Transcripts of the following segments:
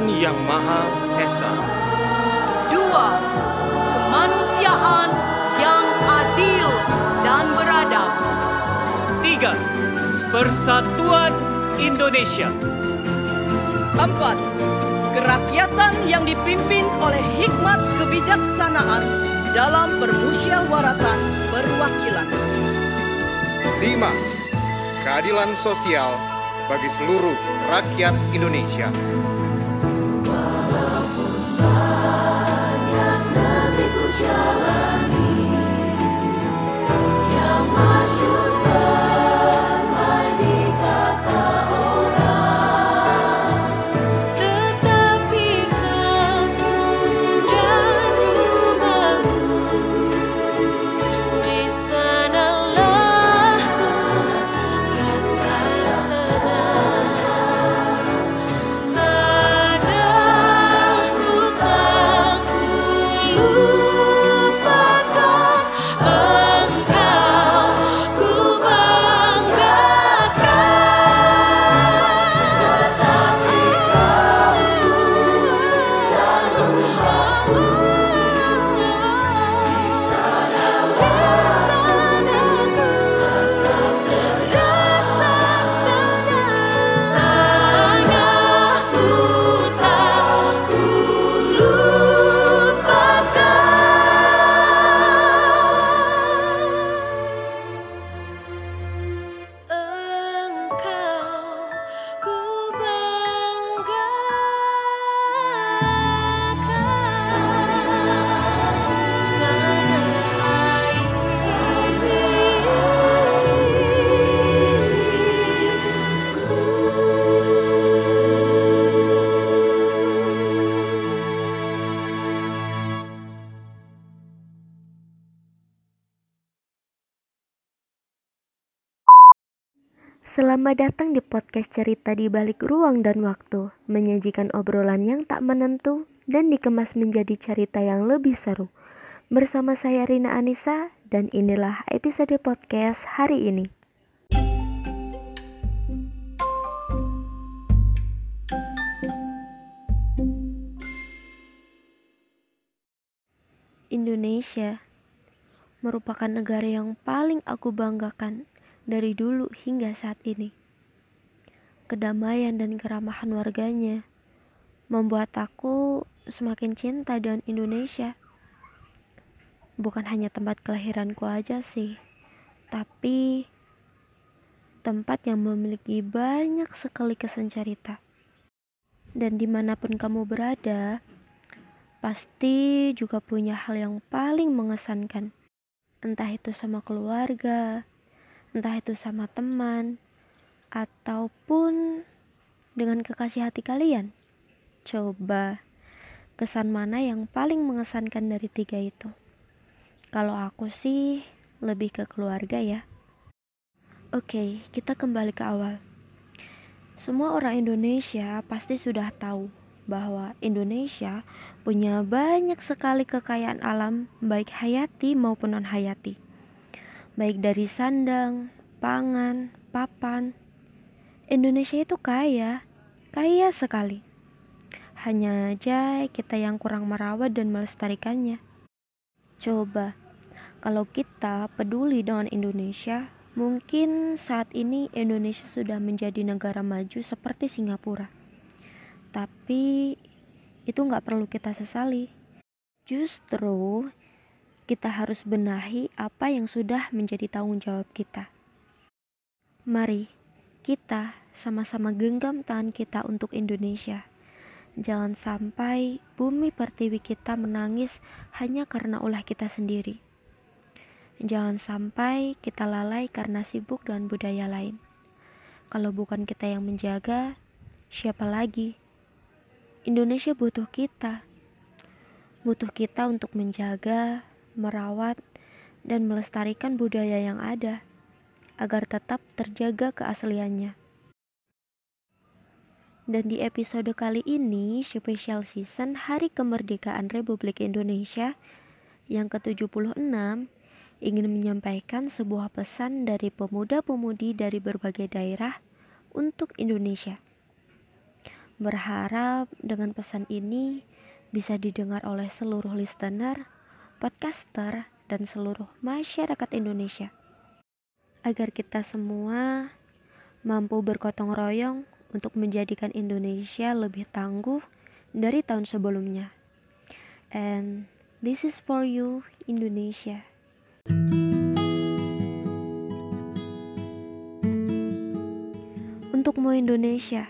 ketuhanan yang Maha Esa. Dua, kemanusiaan yang adil dan beradab. Tiga, persatuan Indonesia. Empat, kerakyatan yang dipimpin oleh hikmat kebijaksanaan dalam permusyawaratan perwakilan. 5. Keadilan sosial bagi seluruh rakyat Indonesia. Selamat datang di podcast cerita di balik ruang dan waktu, menyajikan obrolan yang tak menentu dan dikemas menjadi cerita yang lebih seru. Bersama saya Rina Anissa dan inilah episode podcast hari ini. Indonesia merupakan negara yang paling aku banggakan dari dulu hingga saat ini. Kedamaian dan keramahan warganya membuat aku semakin cinta dengan Indonesia. Bukan hanya tempat kelahiranku aja sih, tapi tempat yang memiliki banyak sekali kesan cerita. Dan di mana pun kamu berada, pasti juga punya hal yang paling mengesankan. Entah itu sama keluarga, entah itu sama teman, ataupun dengan kekasih hati kalian. Coba, kesan mana yang paling mengesankan dari tiga itu? Kalau aku sih lebih ke keluarga ya. Oke, kita kembali ke awal. Semua orang Indonesia pasti sudah tahu bahwa Indonesia punya banyak sekali kekayaan alam, baik hayati maupun non-hayati baik dari sandang, pangan, papan. Indonesia itu kaya, kaya sekali. Hanya aja kita yang kurang merawat dan melestarikannya. Coba, kalau kita peduli dengan Indonesia, mungkin saat ini Indonesia sudah menjadi negara maju seperti Singapura. Tapi itu nggak perlu kita sesali. Justru kita harus benahi apa yang sudah menjadi tanggung jawab kita. Mari kita sama-sama genggam tangan kita untuk Indonesia. Jangan sampai bumi pertiwi kita menangis hanya karena ulah kita sendiri. Jangan sampai kita lalai karena sibuk dengan budaya lain. Kalau bukan kita yang menjaga, siapa lagi? Indonesia butuh kita. Butuh kita untuk menjaga, merawat, dan melestarikan budaya yang ada agar tetap terjaga keasliannya. Dan di episode kali ini, special season Hari Kemerdekaan Republik Indonesia yang ke-76 ingin menyampaikan sebuah pesan dari pemuda-pemudi dari berbagai daerah untuk Indonesia. Berharap dengan pesan ini bisa didengar oleh seluruh listener, podcaster, dan seluruh masyarakat Indonesia. Agar kita semua mampu bergotong royong untuk menjadikan Indonesia lebih tangguh dari tahun sebelumnya. And this is for you, Indonesia. Untukmu Indonesia,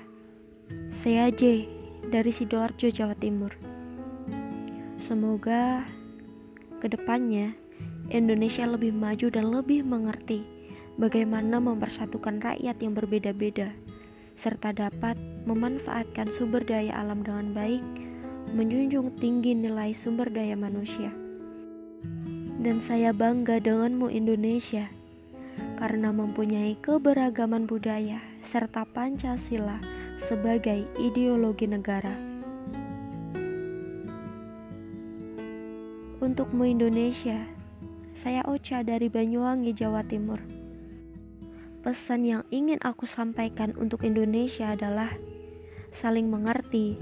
saya J dari Sidoarjo, Jawa Timur. Semoga ke depannya Indonesia lebih maju dan lebih mengerti bagaimana mempersatukan rakyat yang berbeda-beda, serta dapat memanfaatkan sumber daya alam dengan baik, menjunjung tinggi nilai sumber daya manusia. Dan saya bangga denganmu Indonesia, karena mempunyai keberagaman budaya serta Pancasila sebagai ideologi negara. Untukmu Indonesia, saya Ocha dari Banyuwangi, Jawa Timur. Pesan yang ingin aku sampaikan untuk Indonesia adalah saling mengerti,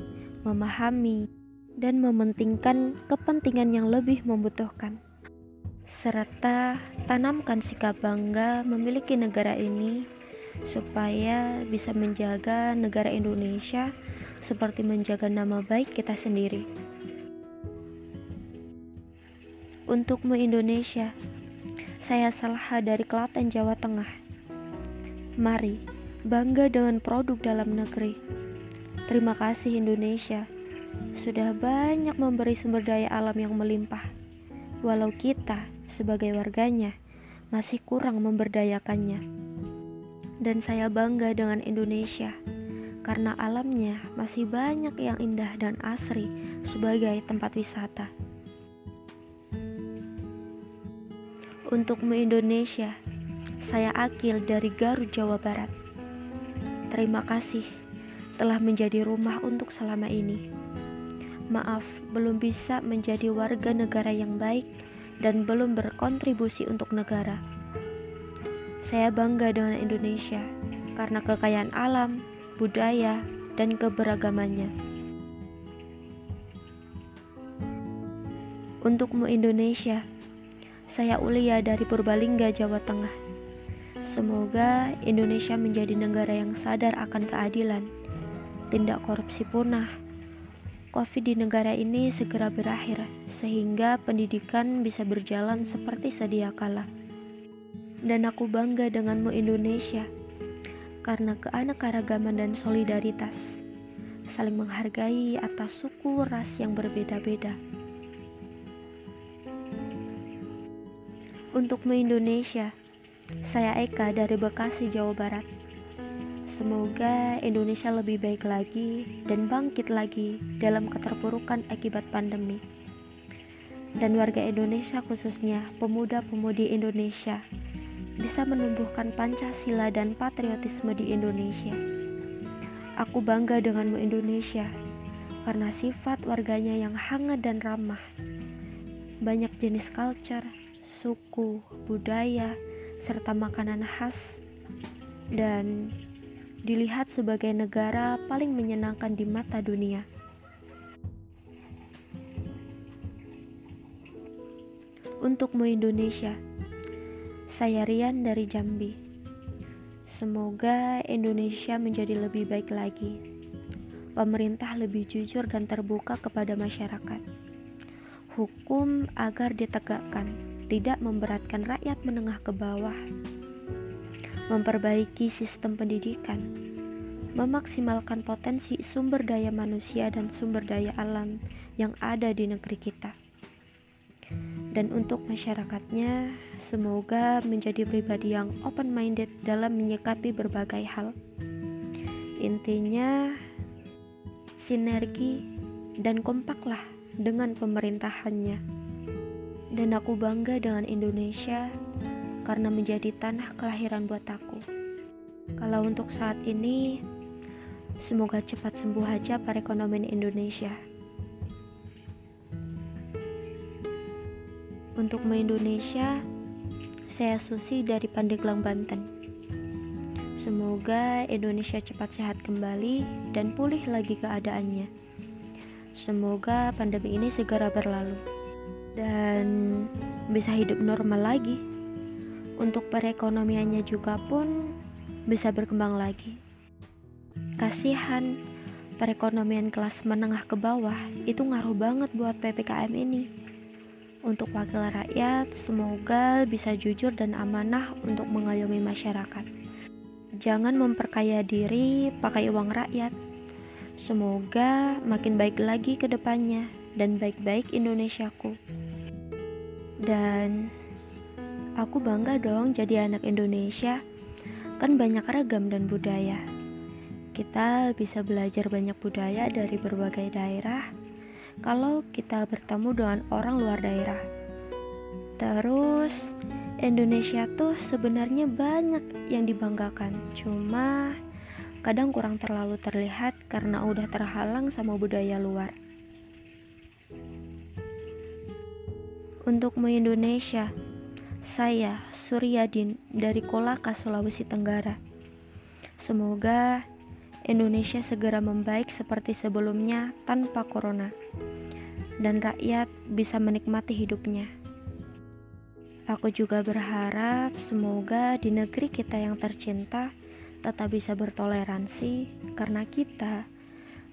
memahami, dan mementingkan kepentingan yang lebih membutuhkan. Serta tanamkan sikap bangga memiliki negara ini supaya bisa menjaga negara Indonesia seperti menjaga nama baik kita sendiri. Untukmu Indonesia, saya Salha dari Klaten, Jawa Tengah. Mari bangga dengan produk dalam negeri. Terima kasih Indonesia sudah banyak memberi sumber daya alam yang melimpah. Walau kita sebagai warganya masih kurang memberdayakannya. Dan saya bangga dengan Indonesia karena alamnya masih banyak yang indah dan asri sebagai tempat wisata. Untukmu Indonesia, saya Akil dari Garut, Jawa Barat. Terima kasih telah menjadi rumah untuk selama ini. Maaf, belum bisa menjadi warga negara yang baik dan belum berkontribusi untuk negara. Saya bangga dengan Indonesia karena kekayaan alam, budaya, dan keberagamannya. Untukmu Indonesia, saya Ulia dari Purbalingga, Jawa Tengah. Semoga Indonesia menjadi negara yang sadar akan keadilan, tindak korupsi punah, COVID di negara ini segera berakhir, sehingga pendidikan bisa berjalan seperti sedia kala. Dan aku bangga denganmu Indonesia, karena keanekaragaman dan solidaritas, saling menghargai atas suku ras yang berbeda-beda. Untukmu Indonesia, saya Eka dari Bekasi, Jawa Barat. Semoga Indonesia lebih baik lagi dan bangkit lagi dalam keterpurukan akibat pandemi. Dan warga Indonesia khususnya pemuda-pemudi Indonesia bisa menumbuhkan Pancasila dan patriotisme di Indonesia. Aku bangga denganmu Indonesia karena sifat warganya yang hangat dan ramah. Banyak jenis culture, suku, budaya, serta makanan khas dan dilihat sebagai negara paling menyenangkan di mata dunia. Untukmu Indonesia, saya Rian dari Jambi. Semoga Indonesia menjadi lebih baik lagi. Pemerintah lebih jujur dan terbuka kepada masyarakat. Hukum agar ditegakkan, tidak memberatkan rakyat menengah ke bawah. Memperbaiki sistem pendidikan, memaksimalkan potensi sumber daya manusia dan sumber daya alam yang ada di negeri kita. Dan untuk masyarakatnya, semoga menjadi pribadi yang open-minded dalam menyikapi berbagai hal. Intinya, sinergi dan kompaklah dengan pemerintahannya. Dan aku bangga dengan Indonesia karena menjadi tanah kelahiran buat aku. Kalau untuk saat ini, semoga cepat sembuh aja perekonomian Indonesia. Untuk me Indonesia, saya Susi dari Pandeglang, Banten. Semoga Indonesia cepat sehat kembali dan pulih lagi keadaannya. Semoga pandemi ini segera berlalu dan bisa hidup normal lagi. Untuk perekonomiannya juga pun bisa berkembang lagi. Kasihan perekonomian kelas menengah ke bawah itu ngaruh banget buat PPKM ini. Untuk wakil rakyat, semoga bisa jujur dan amanah untuk mengayomi masyarakat. Jangan memperkaya diri pakai uang rakyat. Semoga makin baik lagi ke depannya dan baik-baik Indonesiaku. Dan aku bangga dong jadi anak Indonesia. Kan banyak ragam dan budaya. Kita bisa belajar banyak budaya dari berbagai daerah kalau kita bertemu dengan orang luar daerah. Terus Indonesia tuh sebenarnya banyak yang dibanggakan, cuma kadang kurang terlalu terlihat karena udah terhalang sama budaya luar. Untukmu Indonesia, saya Suryadin dari Kolaka, Sulawesi Tenggara. Semoga Indonesia segera membaik seperti sebelumnya tanpa corona dan rakyat bisa menikmati hidupnya. Aku juga berharap semoga di negeri kita yang tercinta tetap bisa bertoleransi karena kita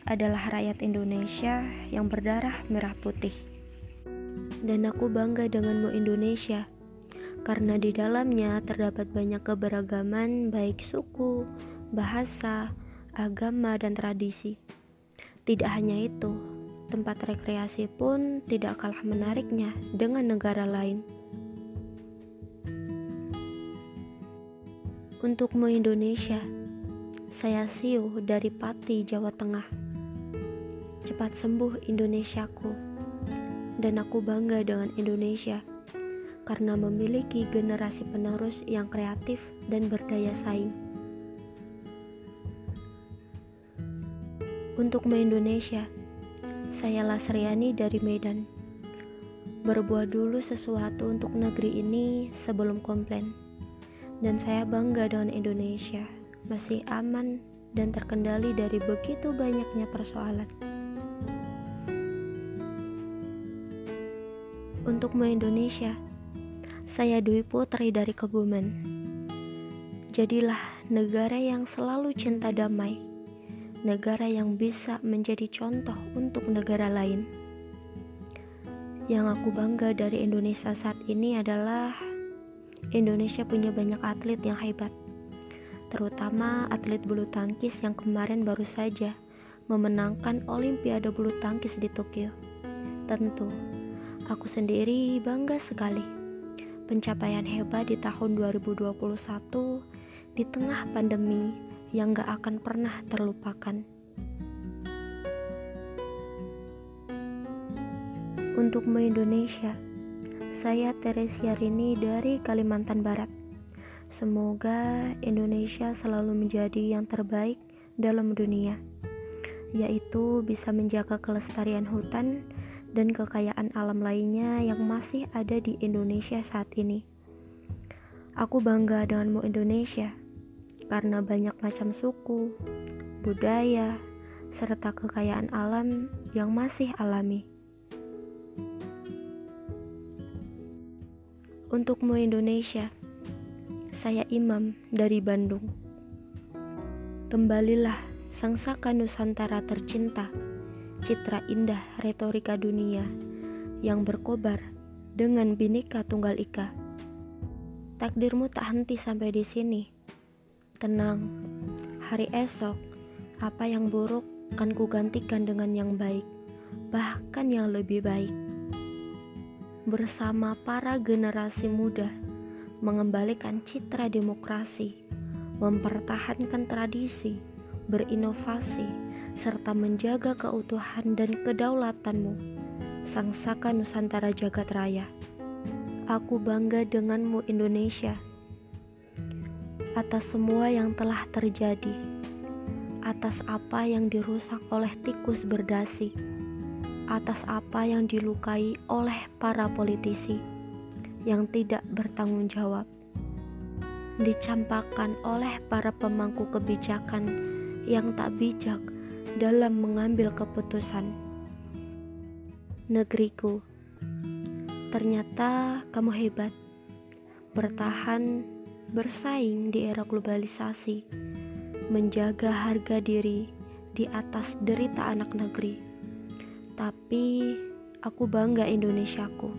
adalah rakyat Indonesia yang berdarah merah putih. Dan aku bangga denganmu Indonesia karena di dalamnya terdapat banyak keberagaman baik suku, bahasa, agama, dan tradisi. Tidak hanya itu, tempat rekreasi pun tidak kalah menariknya dengan negara lain. Untukmu Indonesia, saya Siu dari Pati, Jawa Tengah. Cepat sembuh Indonesiaku, dan aku bangga dengan Indonesia karena memiliki generasi penerus yang kreatif dan berdaya saing. Untukmu Indonesia, saya Lasriani dari Medan. Berbuat dulu sesuatu untuk negeri ini sebelum komplain. Dan saya bangga dengan Indonesia, masih aman dan terkendali dari begitu banyaknya persoalan. Untukmu Indonesia, saya Dwi Putri dari Kebumen. Jadilah negara yang selalu cinta damai, negara yang bisa menjadi contoh untuk negara lain. Yang aku bangga dari Indonesia saat ini adalah Indonesia punya banyak atlet yang hebat, terutama atlet bulu tangkis yang kemarin baru saja memenangkan Olimpiade bulu tangkis di Tokyo. Tentu, aku sendiri bangga sekali. Pencapaian hebat di tahun 2021 di tengah pandemi yang gak akan pernah terlupakan. Untukmu Indonesia, saya Teresia Rini dari Kalimantan Barat. Semoga Indonesia selalu menjadi yang terbaik dalam dunia, yaitu bisa menjaga kelestarian hutan dan kekayaan alam lainnya yang masih ada di Indonesia saat ini. Aku bangga denganmu Indonesia, karena banyak macam suku, budaya, serta kekayaan alam yang masih alami. Untukmu Indonesia, saya Imam dari Bandung. Kembalilah sang saka Nusantara tercinta citra indah retorika dunia yang berkobar dengan Bhinneka Tunggal Ika. Takdirmu tak henti sampai di sini. Tenang, hari esok apa yang buruk akan kugantikan dengan yang baik, bahkan yang lebih baik. Bersama para generasi muda, mengembalikan citra demokrasi, mempertahankan tradisi, berinovasi, serta menjaga keutuhan dan kedaulatanmu, Sang Saka Nusantara Jagat Raya. Aku bangga denganmu Indonesia, atas semua yang telah terjadi, atas apa yang dirusak oleh tikus berdasi, atas apa yang dilukai oleh para politisi yang tidak bertanggung jawab. dicampakkan oleh para pemangku kebijakan yang tak bijak dalam mengambil keputusan. Negeriku, ternyata kamu hebat, bertahan, bersaing di era globalisasi, menjaga harga diri di atas derita anak negeri. Tapi aku bangga Indonesiaku.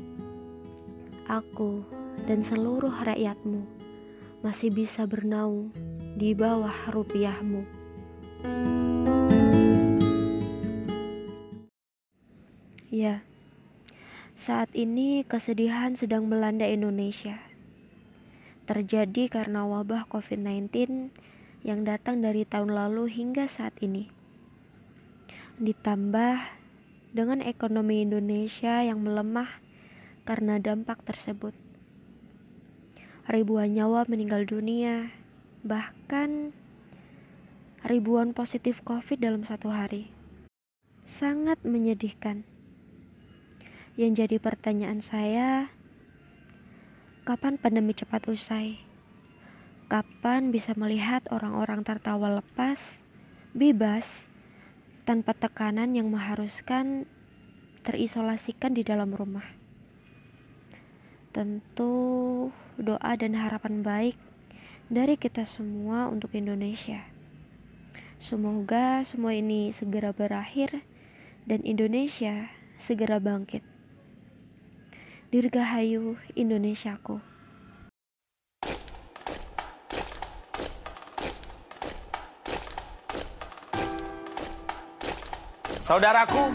Aku dan seluruh rakyatmu masih bisa bernaung di bawah rupiahmu. Ya, saat ini kesedihan sedang melanda Indonesia. Terjadi karena wabah COVID-19 yang datang dari tahun lalu hingga saat ini. Ditambah dengan ekonomi Indonesia yang melemah karena dampak tersebut. Ribuan nyawa meninggal dunia, bahkan ribuan positif COVID dalam satu hari. Sangat menyedihkan. Yang jadi pertanyaan saya, kapan pandemi cepat usai? Kapan bisa melihat orang-orang tertawa lepas, bebas, tanpa tekanan yang mengharuskan terisolasikan di dalam rumah? Tentu doa dan harapan baik dari kita semua untuk Indonesia. Semoga semua ini segera berakhir dan Indonesia segera bangkit. Dirgahayu Indonesiaku. Saudaraku,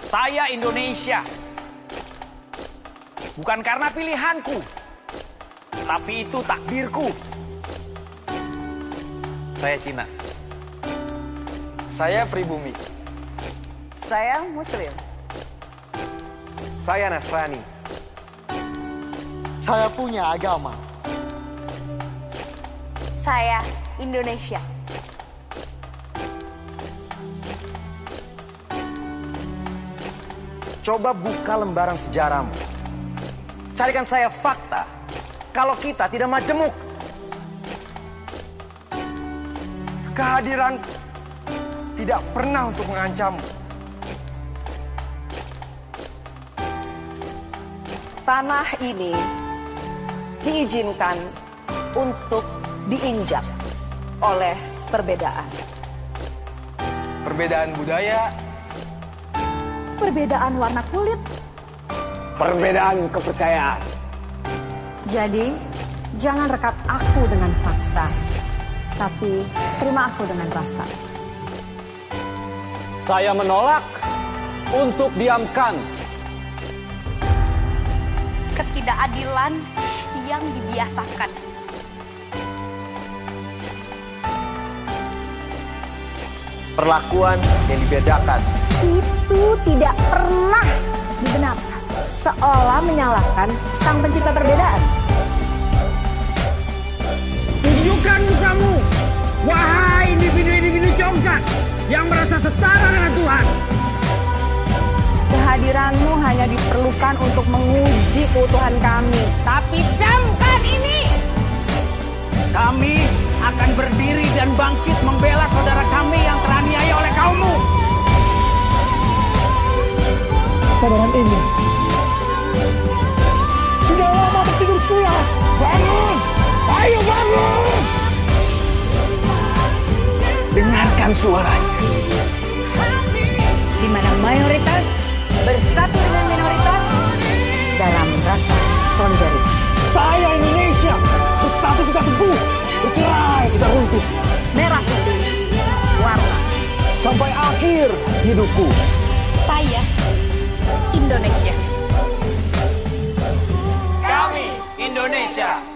saya Indonesia. Bukan karena pilihanku, tapi itu takdirku. Saya Cina. Saya pribumi. Saya Muslim. Saya Nasrani. Saya punya agama. Saya Indonesia. Coba buka lembaran sejarahmu. Carikan saya fakta kalau kita tidak majemuk. Kehadiran tidak pernah untuk mengancammu. Tanah ini diizinkan untuk diinjak oleh perbedaan. Perbedaan budaya, Perbedaan warna kulit. perbedaan kepercayaan. Jadi, jangan rekat aku dengan paksa, tapi terima aku dengan rasa. Saya menolak untuk diamkan. Ketidakadilan yang dibiasakan. Perlakuan yang dibedakan. Itu tidak pernah dibenarkan. Seolah menyalahkan sang pencipta perbedaan. Tunjukkan mukamu, wahai individu-individu congkak yang merasa setara dengan Tuhan. Kehadiranmu hanya diperlukan untuk menguji keutuhan kami. Tapi camkan ini. Kami akan berdiri dan bangkit membela saudara kami yang teraniaya oleh kaummu. Saudara ini sudah lama tertidur pulas. Bangun, ayo bangun. Dengarkan suaranya. Di mana mayoritas bersatu dengan minoritas dalam rasa solidaritas. Saya Indonesia, bersatu kita teguh, bercerai kita runtuh. Merah putih, warna. Sampai akhir hidupku. Saya Indonesia. Kami Indonesia.